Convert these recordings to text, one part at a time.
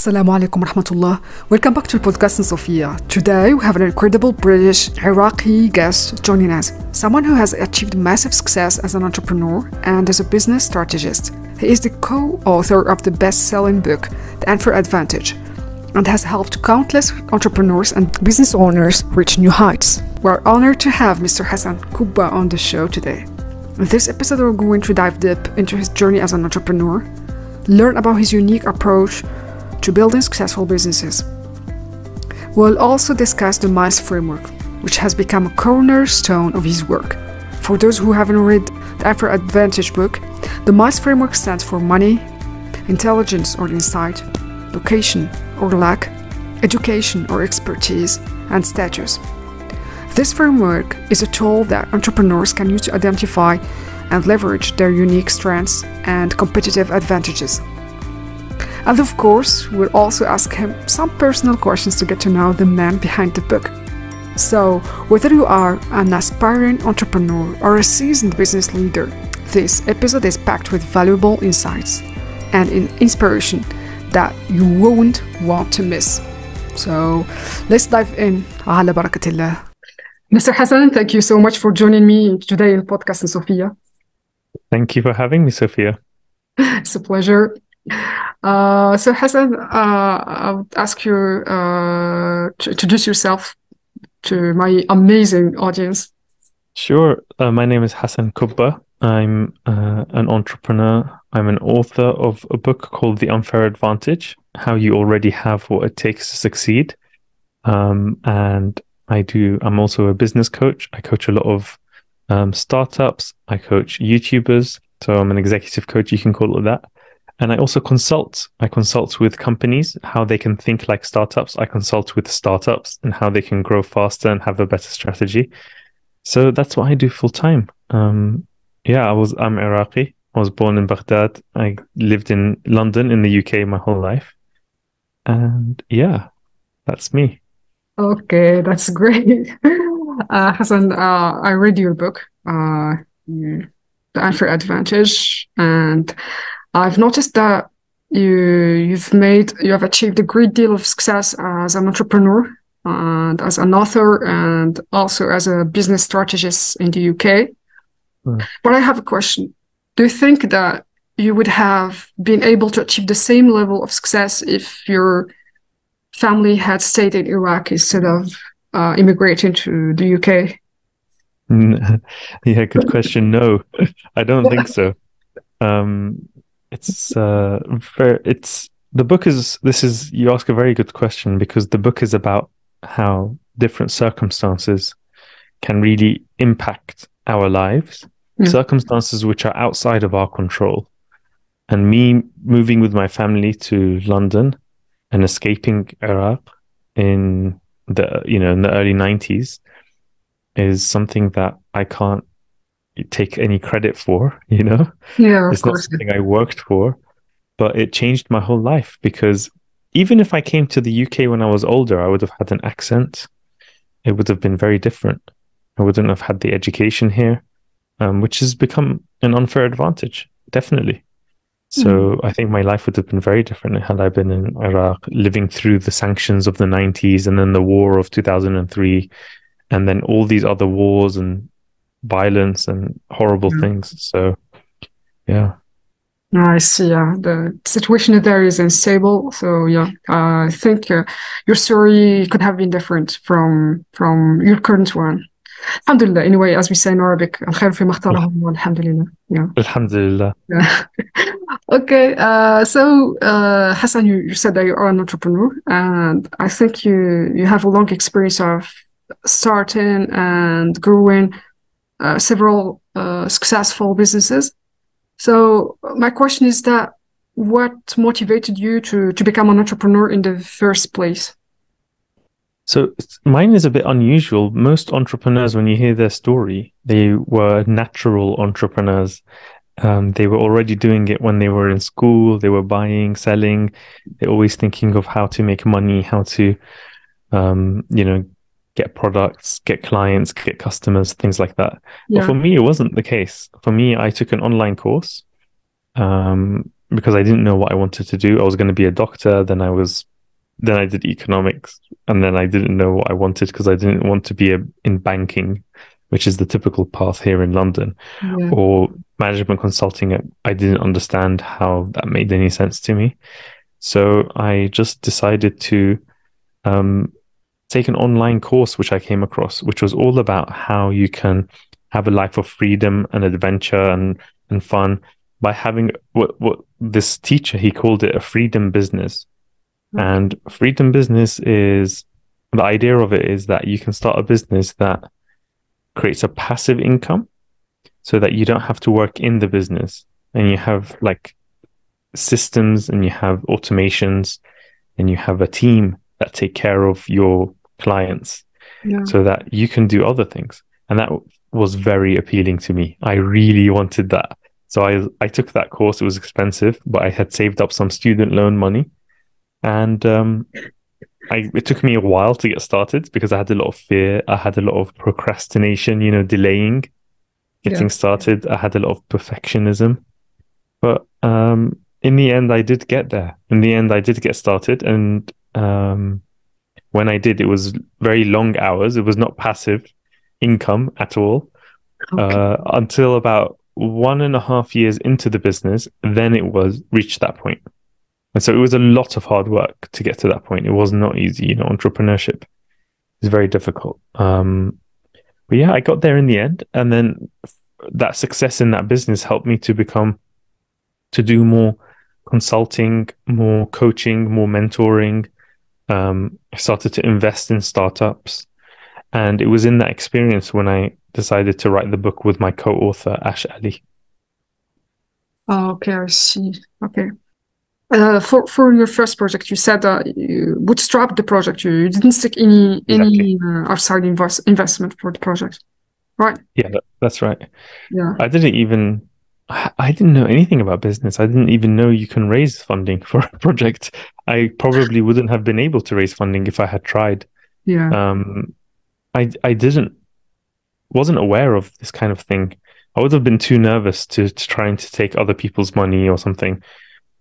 Assalamu alaikum rahmatullah. Welcome back to the podcast in Sofia. Today we have an incredible British Iraqi guest joining us. Someone who has achieved massive success as an entrepreneur and as a business strategist. He is the co-author of the best-selling book, The Unfair Advantage, and has helped countless entrepreneurs and business owners reach new heights. We're honored to have Mr. Hasan Kubba on the show today. In this episode, we're going to dive deep into his journey as an entrepreneur, learn about his unique approach to building successful businesses. We'll also discuss the MILES framework, which has become a cornerstone of his work. For those who haven't read the Unfair Advantage book, the MILES framework stands for money, intelligence or insight, location or lack, education or expertise, and status. This framework is a tool that entrepreneurs can use to identify and leverage their unique strengths and competitive advantages. And of course, we'll also ask him some personal questions to get to know the man behind the book. So, whether you are an aspiring entrepreneur or a seasoned business leader, this episode is packed with valuable insights and inspiration that you won't want to miss. So, let's dive in. Mr. Hasan, thank you so much for joining me today in podcast in Sofia. Thank you for having me, Sofia. It's a pleasure. Uh, so Hasan, uh, I would ask you uh, to introduce yourself to my amazing audience. Sure. Uh, my name is Hasan Kubba. I'm uh, an entrepreneur. I'm an author of a book called The Unfair Advantage How You Already Have What It Takes to Succeed. Um, and I do, I'm also a business coach. I coach a lot of um, startups, I coach YouTubers. So I'm an executive coach, you can call it that. And I also consult. I consult with companies how they can think like startups. I consult with startups and how they can grow faster and have a better strategy. So that's what I do full time. Um, yeah, I was I'm Iraqi. I was born in Baghdad. I lived in London in the UK my whole life. And yeah, that's me. Okay, that's great. Uh, Hasan, uh, I read your book, uh, The Unfair Advantage, and I've noticed that you you've made you have achieved a great deal of success as an entrepreneur and as an author and also as a business strategist in the UK. Mm. But I have a question. Do you think that you would have been able to achieve the same level of success if your family had stayed in Iraq instead of uh, immigrating to the UK? yeah, good question. No, I don't think so. Um, it's uh very it's the book is this is you ask a very good question because the book is about how different circumstances can really impact our lives mm. circumstances which are outside of our control and me moving with my family to london and escaping iraq in the you know in the early 90s is something that i can't take any credit for, you know? Yeah, it's not something I worked for, but it changed my whole life because even if I came to the UK when I was older, I would have had an accent. It would have been very different. I wouldn't have had the education here, um, which has become an unfair advantage, definitely. So mm. I think my life would have been very different had I been in Iraq, living through the sanctions of the 90s and then the war of 2003, and then all these other wars and violence and horrible yeah. things. So, yeah. I see. Yeah, the situation there is unstable. So yeah, uh, I think uh, your story could have been different from from your current one. Alhamdulillah. Anyway, as we say in Arabic, الخير في Alhamdulillah. Yeah. Alhamdulillah. Yeah. okay. Uh, so uh, Hassan, you, you said that you are an entrepreneur, and I think you you have a long experience of starting and growing uh, several uh, successful businesses. So my question is that what motivated you to to become an entrepreneur in the first place? So mine is a bit unusual. Most entrepreneurs, when you hear their story, they were natural entrepreneurs. Um, they were already doing it when they were in school. They were buying, selling. They're always thinking of how to make money, how to, um, you know, get products, get clients, get customers, things like that. Yeah. But for me, it wasn't the case. For me, I took an online course. Um, because I didn't know what I wanted to do. I was going to be a doctor, then I was, then I did economics, and then I didn't know what I wanted because I didn't want to be a, in banking, which is the typical path here in London, yeah. or management consulting. I didn't understand how that made any sense to me, so I just decided to um, take an online course which I came across, which was all about how you can have a life of freedom and adventure and and fun by having what what this teacher he called it a freedom business. Mm-hmm. And freedom business is the idea of it is that you can start a business that creates a passive income so that you don't have to work in the business and you have like systems and you have automations and you have a team that take care of your clients yeah. so that you can do other things. And that was very appealing to me. I really wanted that. So I I took that course. It was expensive, but I had saved up some student loan money, and um, I it took me a while to get started because I had a lot of fear. I had a lot of procrastination. You know, delaying getting yeah. started. I had a lot of perfectionism, but um, in the end, I did get there. In the end, I did get started, and um, when I did, it was very long hours. It was not passive income at all okay. uh, until about one and a half years into the business. Then it was reached that point. And so it was a lot of hard work to get to that point. It was not easy, you know, entrepreneurship is very difficult. Um, but yeah, I got there in the end. And then that success in that business helped me to become, to do more consulting, more coaching, more mentoring, um, I started to invest in startups. And it was in that experience when I decided to write the book with my co author, Ash Ali. Oh, okay, I see. Okay. Uh, for for your first project, you said uh, you bootstrapped the project. You, didn't seek any exactly. any uh, outside invest, investment for the project, right? Yeah, that, that's right. Yeah, I didn't even I didn't know anything about business. I didn't even know you can raise funding for a project. I probably wouldn't have been able to raise funding if I had tried. Yeah. Um, I I didn't wasn't aware of this kind of thing. I would have been too nervous to, to trying to take other people's money or something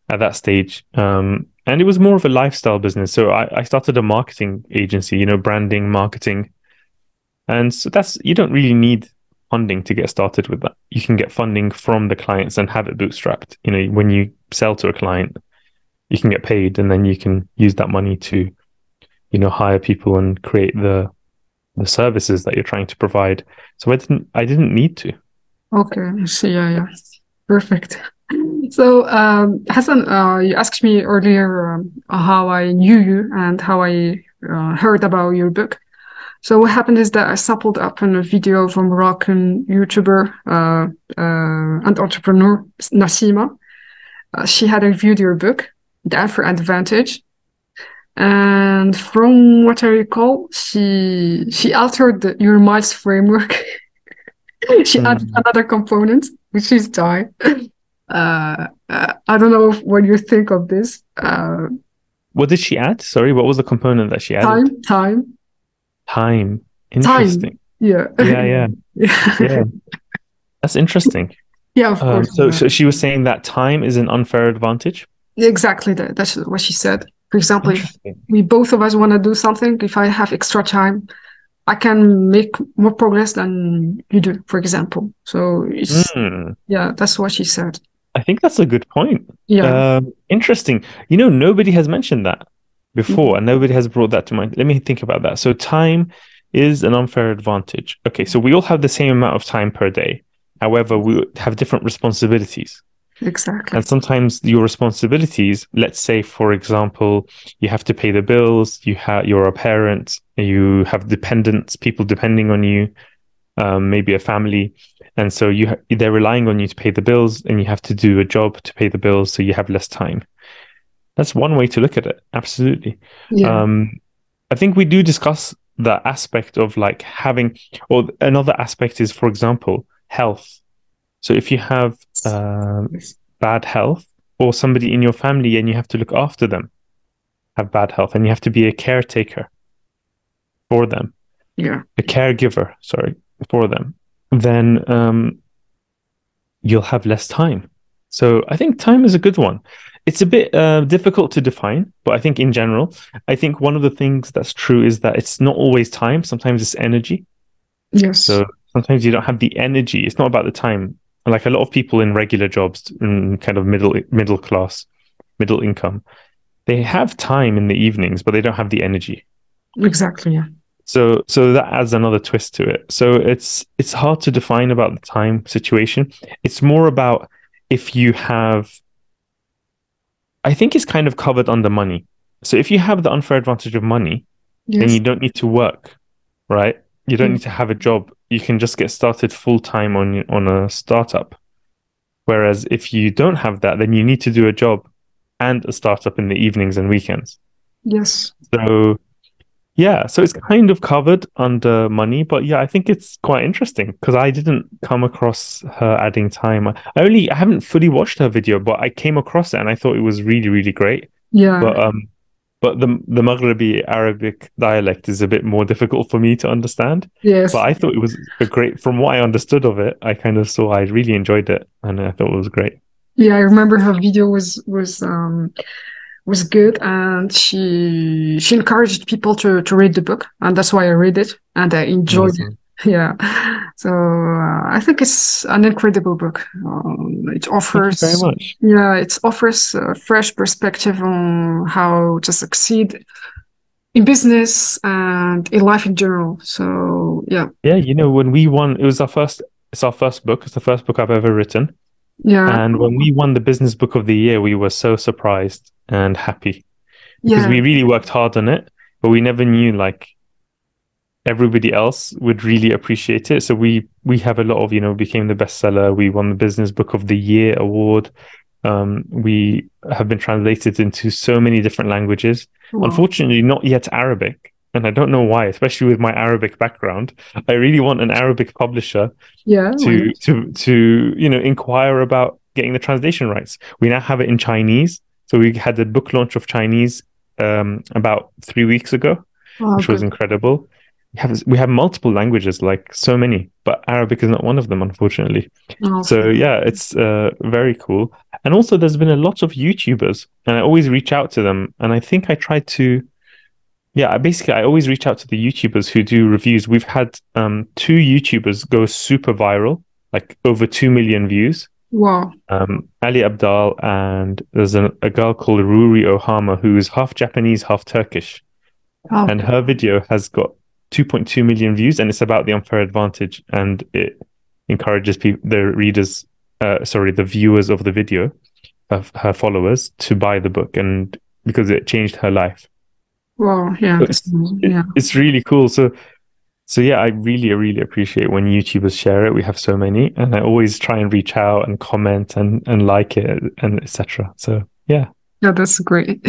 at that stage. Um, and it was more of a lifestyle business. So I, I started a marketing agency, you know, branding, marketing. And so that's you don't really need funding to get started with that. You can get funding from the clients and have it bootstrapped. You know, when you sell to a client, you can get paid and then you can use that money to, you know, hire people and create the the services that you're trying to provide. So I didn't I didn't need to. Okay, see. Yeah, yeah. Perfect. So, um, Hasan, uh, you asked me earlier um, how I knew you and how I uh, heard about your book. So what happened is that I sampled up in a video of a Moroccan YouTuber uh, uh, and entrepreneur, Nassima. Uh, she had reviewed your book, The Unfair Advantage. And from what I recall, she she altered the, your miles framework. she mm. added another component, which is time. Uh, uh, I don't know what you think of this. Uh, what did she add? Sorry, what was the component that she added? Time, time. Time. Interesting. Time. Yeah. Yeah, yeah. yeah. That's interesting. Yeah, of um, course. So, so she was saying that time is an unfair advantage. Exactly. That, that's what she said. For example, if we both of us want to do something, if I have extra time, I can make more progress than you do, for example. So mm. yeah, that's what she said. I think that's a good point. Yeah. Um, interesting. You know, nobody has mentioned that before, and nobody has brought that to mind. Let me think about that. So time is an unfair advantage. Okay, so we all have the same amount of time per day. However, we have different responsibilities. Exactly. And sometimes your responsibilities, let's say, for example, you have to pay the bills, you have you're a parent, you have dependents, people depending on you, um, maybe a family, and so you ha- they're relying on you to pay the bills, and you have to do a job to pay the bills, so you have less time. That's one way to look at it. Absolutely. Yeah. Um, I think we do discuss the aspect of like having, or another aspect is, for example, health. So if you have uh, bad health, or somebody in your family and you have to look after them have bad health, and you have to be a caretaker for them. Yeah. A caregiver, sorry, for them. Then um, you'll have less time So I think time is a good one. It's a bit uh, difficult to define, but I think in general, I think one of the things that's true is that it's not always time. Sometimes it's energy. Yes. So sometimes you don't have the energy. It's not about the time. Like a lot of people in regular jobs, in kind of middle middle class, middle income, they have time in the evenings, but they don't have the energy. Exactly. Yeah. So so that adds another twist to it. So it's it's hard to define about the time situation. It's more about if you have I think it's kind of covered under money. So if you have the unfair advantage of money, Yes. then you don't need to work, right? You don't Mm. need to have a job. You can just get started full time on on a startup. Whereas if you don't have that, then you need to do a job and a startup in the evenings and weekends. yes. So yeah, so it's kind of covered under money, but yeah, I think it's quite interesting because I didn't come across her adding time. I only I haven't fully watched her video, but I came across it and I thought it was really, really great. Yeah. But um but the the Maghrebi Arabic dialect is a bit more difficult for me to understand. yes. But I thought it was a great from what I understood of it, I kind of saw I really enjoyed it and I thought it was great. Yeah, I remember her video was was um was good and she she encouraged people to to read the book and that's why I read it and I enjoyed it. Yeah. So uh, I think it's an incredible book. Um, it offers very much. yeah, it offers a fresh perspective on how to succeed in business and in life in general. So yeah, Yeah, you know, when we won it was our first it's our first book. It's the first book I've ever written. Yeah, And when we won the business book of the year, we were so surprised and happy because yeah, we really worked hard on it, but we never knew like everybody else would really appreciate it. So we we have a lot of, you know, became the bestseller. We won the business book of the year award. Um, we have been translated into so many different languages. Wow. Unfortunately, not yet Arabic. And I don't know why, especially with my Arabic background. I really want an Arabic publisher yeah, to to to you know inquire about getting the translation rights. We now have it in Chinese, so we had the book launch of Chinese um, about three weeks ago, wow, which was incredible. We have we have multiple languages, like so many, but Arabic is not one of them, unfortunately. Oh, So yeah, it's uh, very cool. And also, there's been a lot of YouTubers, and I always reach out to them. And I think I tried to, yeah, basically I always reach out to the YouTubers who do reviews. We've had um, two YouTubers go super viral, like over two million views. wow, Um, Ali Abdaal and there's a, a girl called Ruri Ohama who is half Japanese, half Turkish, oh, and her video has got 2.2 million views, and it's about the unfair advantage, and it encourages people, the readers, uh, sorry, the viewers of the video, of her followers, to buy the book, and because it changed her life. Wow, yeah, So it's, it- yeah, it's really cool. So, so yeah, I really, really appreciate when YouTubers share it. We have so many, and I always try and reach out and comment and and like it and etc. So yeah, yeah, that's great.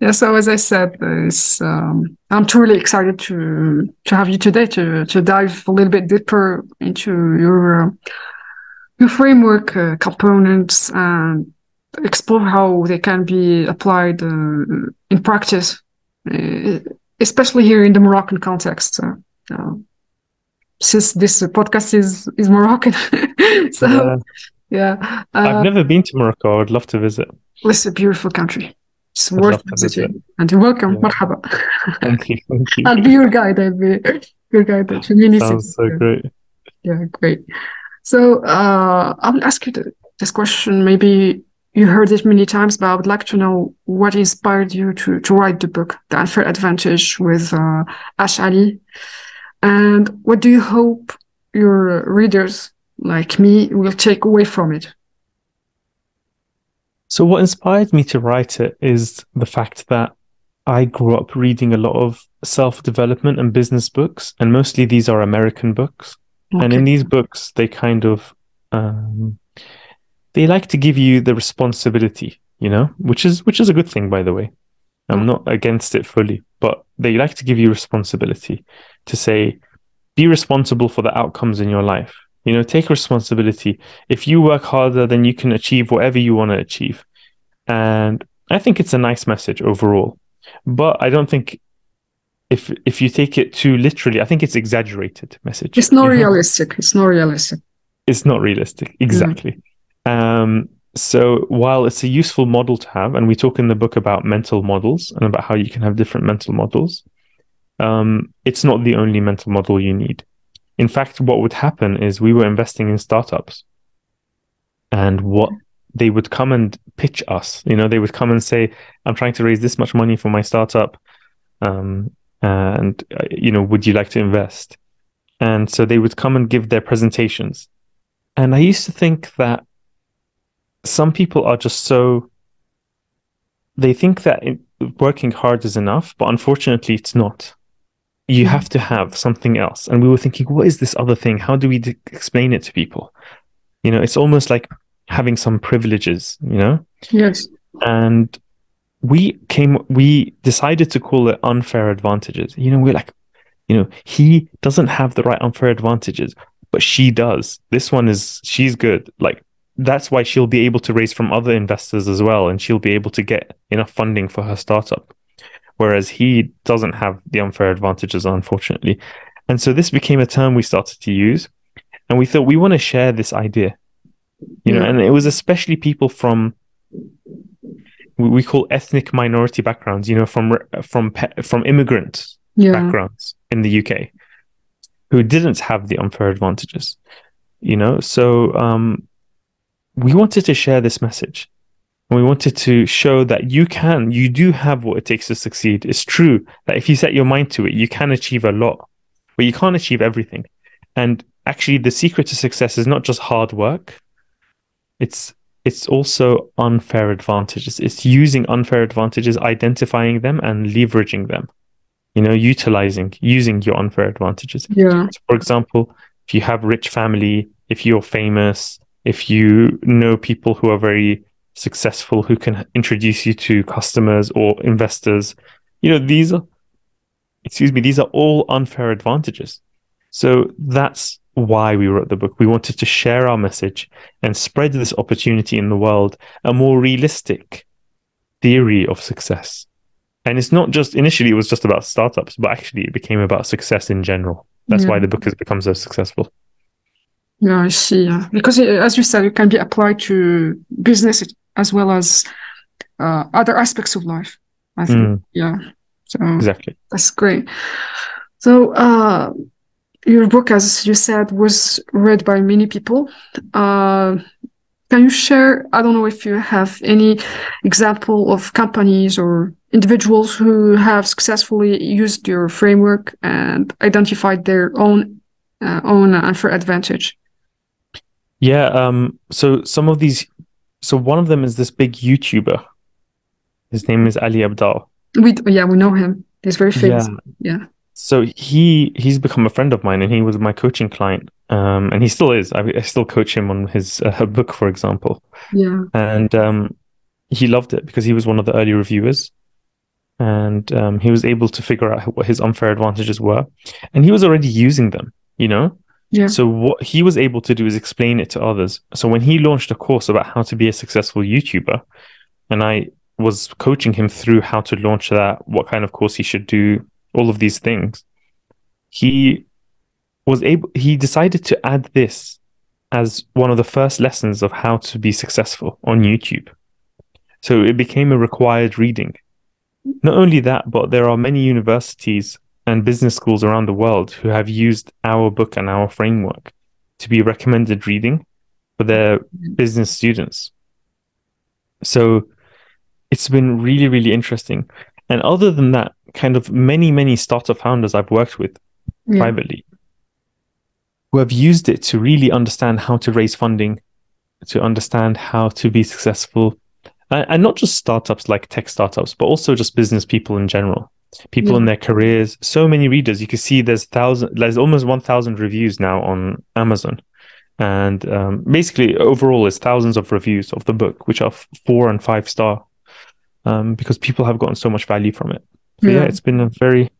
Yeah, so as I said, um, I'm truly excited to to have you today to to dive a little bit deeper into your uh, your framework uh, components and explore how they can be applied uh, in practice, especially here in the Moroccan context. Uh, uh, since this podcast is is Moroccan, so Uh, yeah, I've uh, never been to Morocco. I would love to visit. it's a beautiful country. It's I'd worth visiting. And you're welcome. Yeah. Marhaba. Thank you, thank you. I'll be your guide. I'll be your guide. many Sounds so great. Yeah, great. So uh, I will ask you th- this question. Maybe you heard it many times, but I would like to know what inspired you to, to write the book, The Unfair Advantage with uh, Ash Ali. And what do you hope your readers, like me, will take away from it? So, what inspired me to write it is the fact that I grew up reading a lot of self development and business books, and mostly these are American books. And in these books, they kind of um, they like to give you the responsibility, you know, which is which is a good thing, by the way. I'm Mm. not against it fully, but they like to give you responsibility to say, be responsible for the outcomes in your life. You know, take responsibility. If you work harder, then you can achieve whatever you want to achieve. And I think it's a nice message overall. But I don't think if if you take it too literally, I think it's exaggerated message. It's not you know? realistic. It's not realistic. It's not realistic. Exactly. Um, so while it's a useful model to have, and we talk in the book about mental models and about how you can have different mental models, um, it's not the only mental model you need. In fact, what would happen is we were investing in startups, and what they would come and pitch us. You know, they would come and say, "I'm trying to raise this much money for my startup, um, and uh, you know, would you like to invest?" And so they would come and give their presentations. And I used to think that some people are just so they think that it, working hard is enough, but unfortunately, it's not. You mm. have to have something else. And we were thinking, what is this other thing? How do we d- explain it to people? You know, it's almost like having some privileges, you know? Yes. And we came, we decided to call it unfair advantages. You know, we're like, you know, he doesn't have the right unfair advantages, but she does. This one is, she's good. Like, that's why she'll be able to raise from other investors as well, and she'll be able to get enough funding for her startup. Whereas he doesn't have the unfair advantages, unfortunately. And so this became a term we started to use, and we thought we want to share this idea, you know. And it was especially people from we call ethnic minority backgrounds, you know, from from from immigrant yeah. backgrounds in the UK who didn't have the unfair advantages, you know. So um, we wanted to share this message. And we wanted to show that you can, you do have what it takes to succeed. It's true that if you set your mind to it, you can achieve a lot, but you can't achieve everything. And actually, the secret to success is not just hard work. It's it's also unfair advantages. It's using unfair advantages, identifying them, and leveraging them. You know, utilizing, using your unfair advantages. Yeah. So for example, if you have rich family, if you're famous, if you know people who are very successful who can introduce you to customers or investors you know these are excuse me these are all unfair advantages. So that's why we wrote the book. We wanted to share our message and spread this opportunity in the world a more realistic theory of success. And it's not just initially it was just about startups but actually it became about success in general. That's yeah. why the book has become so successful yeah, I see. Because it, as you said, it can be applied to business as well as uh, other aspects of life. I think. Mm. Yeah. So exactly. That's great. So uh, your book, as you said, was read by many people. Uh, can you share? I don't know if you have any example of companies or individuals who have successfully used your framework and identified their own uh, own unfair advantage. Yeah. Um. So some of these. So one of them is this big YouTuber. His name is Ali Abdaal. We yeah we know him. He's very famous. Yeah. yeah. So he he's become a friend of mine, and he was my coaching client. Um, and he still is. I, I still coach him on his uh, book, for example. Yeah. And um, he loved it because he was one of the early reviewers, and um, he was able to figure out what his unfair advantages were, and he was already using them. You know, yeah. So what he was able to do is explain it to others. So when he launched a course about how to be a successful YouTuber, and I was coaching him through how to launch that, what kind of course he should do, all of these things, he was able he decided to add this as one of the first lessons of how to be successful on YouTube. So it became a required reading. Not only that, but there are many universities and business schools around the world who have used our book and our framework to be recommended reading for their business students. So it's been really, really interesting. And other than that, kind of many, many startup founders I've worked with yeah. privately who have used it to really understand how to raise funding, to understand how to be successful. And not just startups like tech startups, but also just business people in general people yeah. in their careers so many readers you can see there's thousand there's almost 1000 reviews now on amazon and um, basically overall it's thousands of reviews of the book which are four and five star um, because people have gotten so much value from it yeah. yeah. it's been a very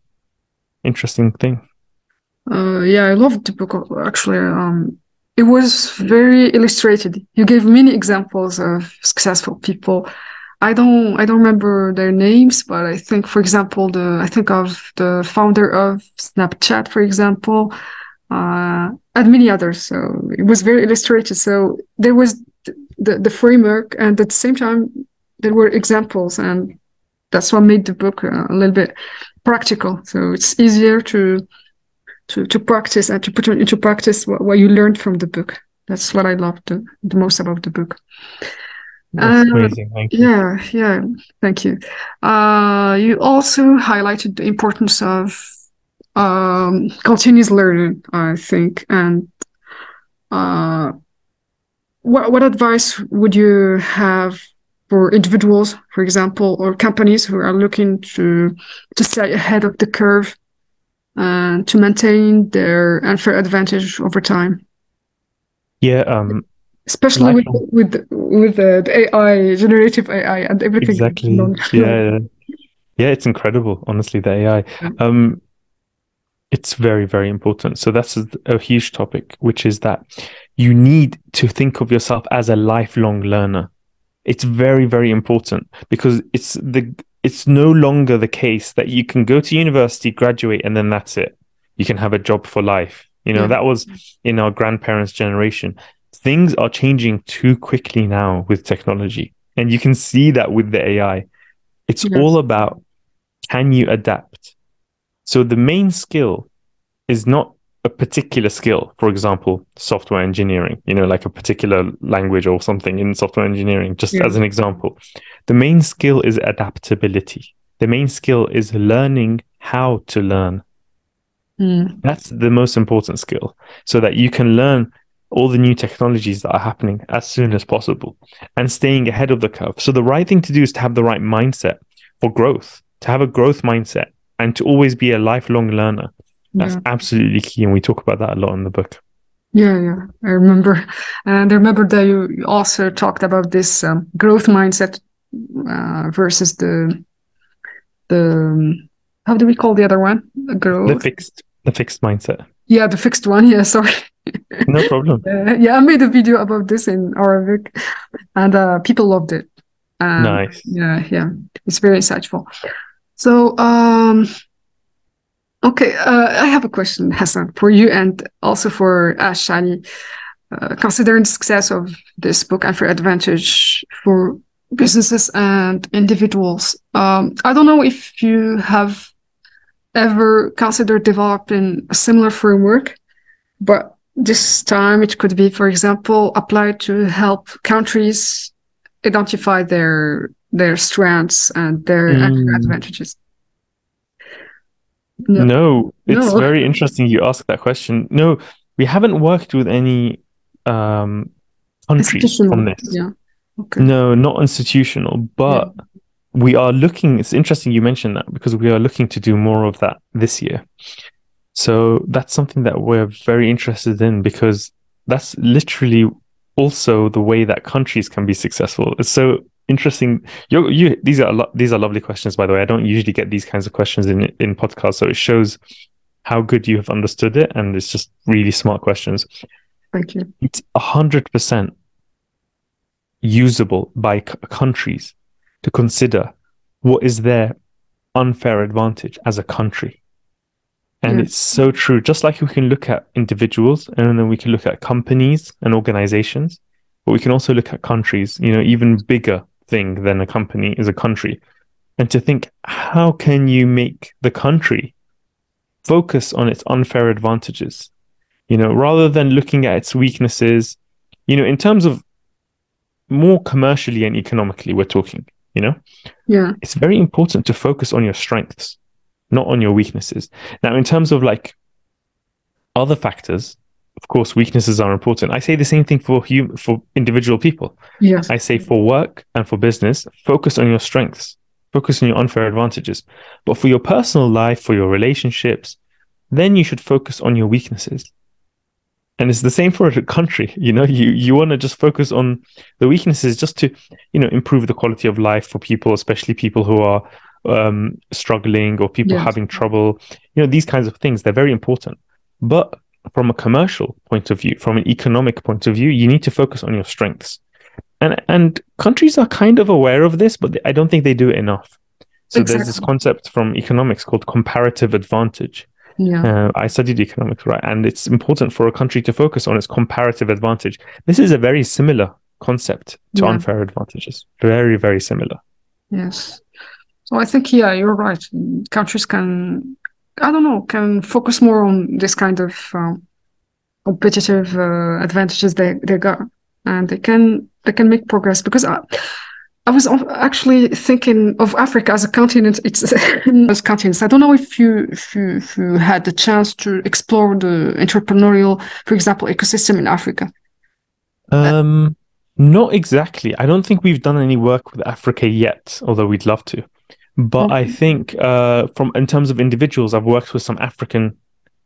interesting thing uh, yeah i loved the book actually um, it was very illustrated you gave many examples of successful people I don't I don't remember their names, but I think, for example, the I think of the founder of Snapchat, for example, uh, and many others. So it was very illustrated. So there was the, the framework, and at the same time, there were examples, and that's what made the book uh, a little bit practical. So it's easier to to to practice and to put into practice what, what you learned from the book. That's what I loved the, the most about the book. That's uh, amazing. Thank you. Yeah, yeah. Thank you. Uh, you also highlighted the importance of um, continuous learning, I think. And uh, what what advice would you have for individuals, for example, or companies who are looking to to stay ahead of the curve and to maintain their unfair advantage over time? Yeah, um, especially with with with the, the, AI, generative AI, and everything. Exactly. yeah, yeah, it's incredible. Honestly, the AI. Um, it's very very important. So that's a, a huge topic, which is that you need to think of yourself as a lifelong learner. It's very very important because it's the it's no longer the case that you can go to university, graduate, and then that's it. You can have a job for life. You know, yeah. that was in our grandparents' generation things are changing too quickly now with technology. And you can see that with the AI. It's yes. all about can you adapt? So the main skill is not a particular skill, for example, software engineering, you know, like a particular language or something in software engineering, just yeah. as an example. The main skill is adaptability. The main skill is learning how to learn. Mm. That's the most important skill so that you can learn all the new technologies that are happening as soon as possible and staying ahead of the curve. So the right thing to do is to have the right mindset for growth, to have a growth mindset and to always be a lifelong learner. That's yeah. absolutely key. And we talk about that a lot in the book. Yeah, yeah, I remember. And I remember that you also talked about this um, growth mindset uh, versus the the how do we call the other one? The growth. The fixed the fixed mindset. Yeah, the fixed one. Yeah, sorry. no problem. Uh, yeah, I made a video about this in Arabic, and uh, people loved it. Um, nice. Yeah, yeah, it's very insightful. So, um, okay, uh, I have a question, Hasan, for you, and also for Ash Ali. Uh, considering the success of this book and for advantage for businesses and individuals, um, I don't know if you have ever considered developing a similar framework, but this time it could be, for example, applied to help countries identify their their strengths and their mm. advantages. No. no, it's no. very interesting you ask that question. No, we haven't worked with any um, countries on this. Yeah. Okay. No, not institutional, but yeah we are looking it's interesting you mentioned that because we are looking to do more of that this year so that's something that we're very interested in because that's literally also the way that countries can be successful. It's so interesting. You you these are lo- these are lovely questions by the way. I don't usually get these kinds of questions in in podcasts so it shows how good you have understood it and it's just really smart questions. Thank you. It's 100% usable by c- countries to consider what is their unfair advantage as a country. And it's so true. Just like we can look at individuals and then we can look at companies and organizations, but we can also look at countries, you know, even bigger thing than a company is a country. And to think, how can you make the country focus on its unfair advantages? You know, rather than looking at its weaknesses, you know, in terms of more commercially and economically, we're talking you know yeah it's very important to focus on your strengths not on your weaknesses. Now in terms of like other factors of course weaknesses are important. I say the same thing for hum- for individual people. Yes i say for work and for business focus on your strengths. Focus on your unfair advantages. But for your personal life for your relationships then you should focus on your weaknesses. And it's the same for a country. You know you you want to just focus on the weaknesses just to you know improve the quality of life for people especially people who are um, struggling or people yes. having trouble you know these kinds of things they're very important but from a commercial point of view from an economic point of view you need to focus on your strengths and and countries are kind of aware of this but i don't think they do it enough so exactly. there's this concept from economics called comparative advantage yeah. Uh, I studied economics, right? And it's important for a country to focus on its comparative advantage. This is a very similar concept to Yeah. unfair advantages. Very, very similar. Yes. So I think, yeah, you're right. Countries can, I don't know, can focus more on this kind of um, competitive uh, advantages they, they got, and they can they can make progress. Because I, I was actually thinking of Africa as a continent. It's as continents. I don't know if you if you, if you had the chance to explore the entrepreneurial, for example, ecosystem in Africa. Um, not exactly. I don't think we've done any work with Africa yet, although we'd love to. But I think uh, from in terms of individuals, I've worked with some African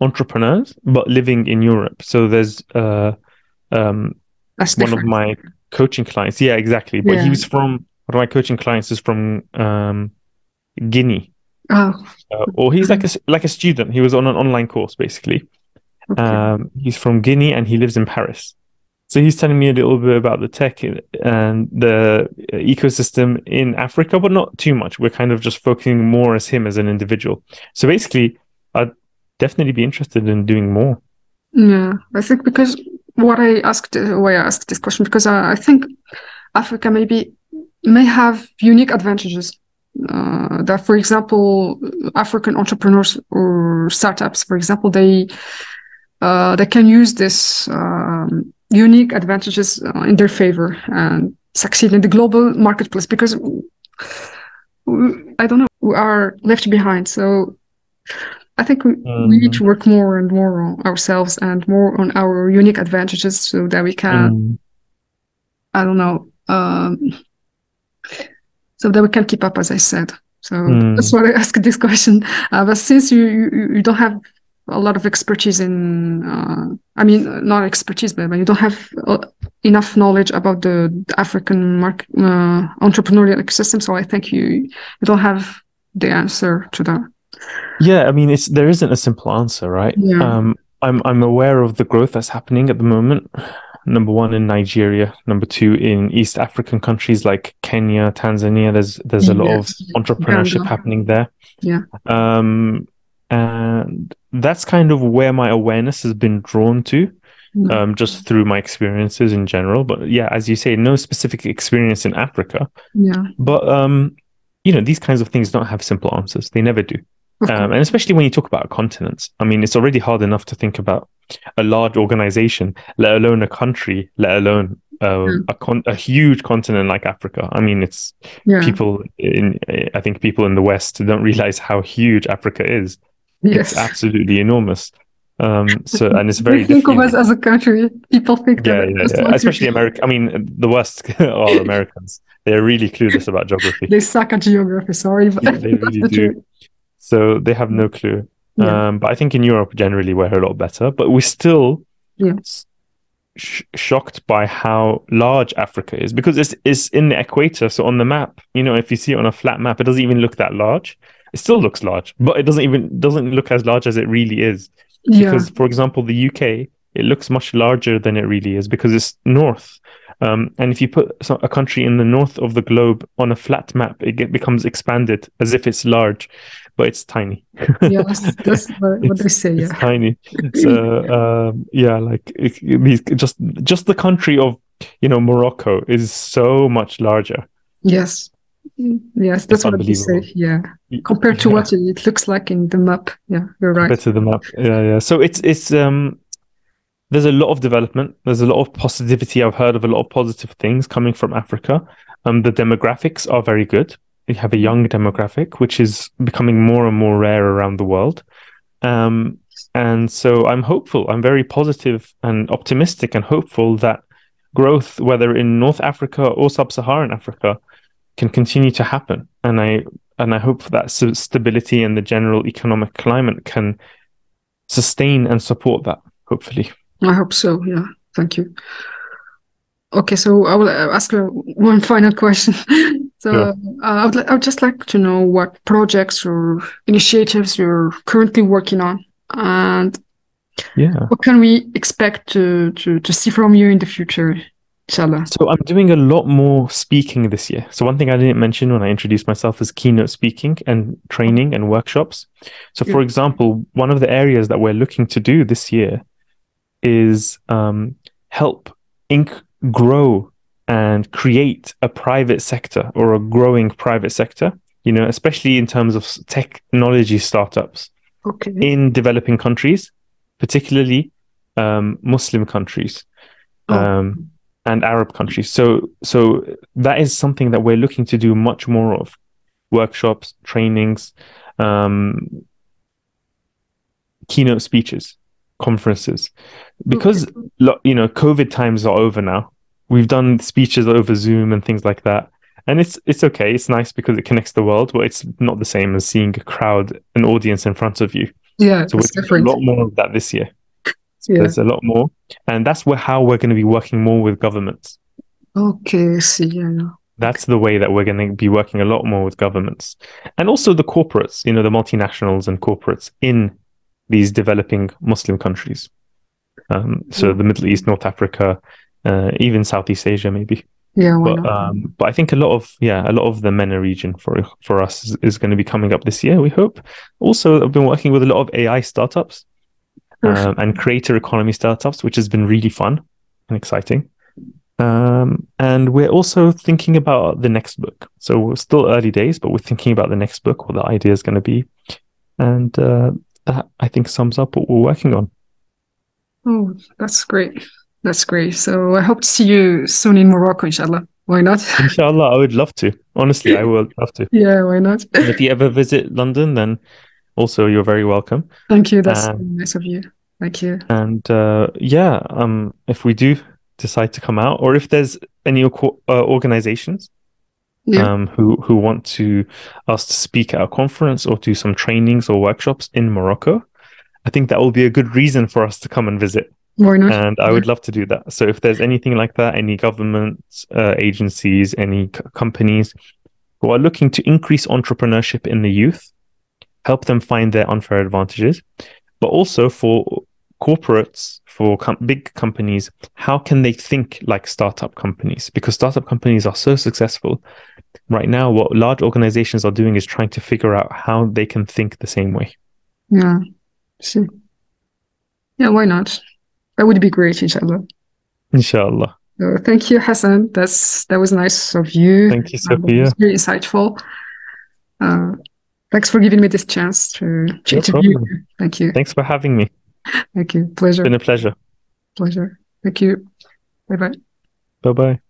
entrepreneurs, but living in Europe. So there's uh, um, one of my coaching clients. Yeah, exactly. But Yeah. he was from one of my coaching clients is from um, Guinea, Oh, uh, or he's like a like a student. He was on an online course basically. okay. Um, he's from Guinea and he lives in Paris. So he's telling me a little bit about the tech and the ecosystem in Africa, but not too much. We're kind of just focusing more as him as an individual. So basically, I'd definitely be interested in doing more. Yeah, I think because what I asked, why I asked this question, because I, I think Africa maybe may have unique advantages. Uh, that, for example, African entrepreneurs or startups, for example, they uh, they can use this um, unique advantages uh, in their favor and succeed in the global marketplace. Because we, I don't know, we are left behind. So I think we, we need to work more and more on ourselves and more on our unique advantages so that we can, Mm. I don't know, um, so that we can keep up, as I said. So Mm. that's why I asked this question. Uh, but since you, you you don't have a lot of expertise in, uh, I mean, not expertise, but, but you don't have uh, enough knowledge about the, the African market, uh, entrepreneurial ecosystem, so I think you you don't have the answer to that. Yeah, I mean, it's there isn't a simple answer, right? Yeah. Um, I'm I'm aware of the growth that's happening at the moment. Number one in Nigeria, number two in East African countries like Kenya, Tanzania. There's there's a lot Yes. of entrepreneurship Uganda. happening there. Yeah. Um, and that's kind of where my awareness has been drawn to, Mm. um, just through my experiences in general. But yeah, as you say, no specific experience in Africa. Yeah. But um, you know, these kinds of things don't have simple answers. They never do. Um, and especially when you talk about continents, I mean, it's already hard enough to think about a large organization, let alone a country, let alone uh, a con- a huge continent like Africa. I mean, it's Yeah. people in, I think people in the West don't realize how huge Africa is. Yes. It's absolutely enormous. Um, so, and it's very think of us as a country. People think Yeah, yeah, yeah. Especially America. I mean, the worst are Americans. They're really clueless about geography. They suck at geography. Sorry, but Yeah, they really the do. truth. So they have no clue. Yeah. Um, but I think in Europe generally we're a lot better. But we're still Yeah. sh- shocked by how large Africa is because it's it's in the equator. So on the map, you know, if you see it on a flat map, it doesn't even look that large. It still looks large, but it doesn't even doesn't look as large as it really is. Yeah. Because, for example, the UK it looks much larger than it really is because it's north. Um, and if you put a country in the north of the globe on a flat map, it get, becomes expanded as if it's large, but it's tiny. yeah, that's, what, what they say. It's Yeah. tiny. So um, yeah, like it, these just just the country of you know Morocco is so much larger. Yes. Yes, that's what they say. Yeah. Compared to Yeah. what it looks like in the map. Yeah, you're right. to the map. Yeah, yeah. So it's it's um there's a lot of development. There's a lot of positivity. I've heard of a lot of positive things coming from Africa. Um, the demographics are very good. We have a young demographic, which is becoming more and more rare around the world. Um, and so I'm hopeful. I'm very positive and optimistic and hopeful that growth, whether in North Africa or Sub-Saharan Africa, can continue to happen. And I and I hope that stability and the general economic climate can sustain and support that. Hopefully, I hope so. Yeah. Thank you. Okay, so I will uh, ask one final question. so Sure. uh, I would, I would just like to know what projects or initiatives you're currently working on, and yeah. what can we expect to to, to see from you in the future, inshallah. So I'm doing a lot more speaking this year. So one thing I didn't mention when I introduced myself is keynote speaking and training and workshops. So for Yeah. example, one of the areas that we're looking to do this year is um, help inc- grow and create a private sector or a growing private sector, you know, especially in terms of technology startups Okay. in developing countries, particularly um, Muslim countries Oh. um, and Arab countries. So, so that is something that we're looking to do much more of: workshops, trainings, um, keynote speeches, conferences. Because you know, COVID times are over now. We've done speeches over Zoom and things like that. And it's it's okay. It's nice because it connects the world, but it's not the same as seeing a crowd, an audience in front of you. Yeah, So we're it's different. a lot more of that this year. Yeah. There's a lot more, and that's where how we're going to be working more with governments. Okay, I see. Yeah, yeah. That's the way that we're going to be working a lot more with governments, and also the corporates. You know, the multinationals and corporates in these developing Muslim countries. Um, so the Middle East, North Africa, uh, even Southeast Asia, maybe. Yeah, But um, but I think a lot of yeah, a lot of the MENA region for for us is, is going to be coming up this year. We hope. Also, I've been working with a lot of AI startups. Um, and creator economy startups, which has been really fun and exciting. Um, and we're also thinking about the next book. So we're still early days, but we're thinking about the next book, what the idea is going to be, and uh, that I think sums up what we're working on. Oh, that's great. That's great. So I hope to see you soon in Morocco, inshallah. Why not? Inshallah, I would love to. Honestly, I would love to. Yeah, why not? If you ever visit London, then also you're very welcome. Thank you. That's Um, nice of you. Thank you. And uh, yeah, um, if we do decide to come out, or if there's any uh, organizations Yeah. um, who who want to us to speak at a conference or do some trainings or workshops in Morocco, I think that will be a good reason for us to come and visit. Why not? And I would love to do that. So if there's anything like that, any government uh, agencies, any c- companies who are looking to increase entrepreneurship in the youth, help them find their unfair advantages, but also for corporates, for com- big companies, how can they think like startup companies? Because startup companies are so successful. Right now, what large organizations are doing is trying to figure out how they can think the same way. Yeah. See. Yeah, why not? That would be great, inshallah. Inshallah. So thank you, Hasan. That's that was nice of you. Thank you, Sophia. very insightful. Uh, thanks for giving me this chance to, to No interview you. Thank you. Thanks for having me. Thank you. Pleasure. It's been a pleasure. Pleasure. Thank you. Bye bye. Bye bye.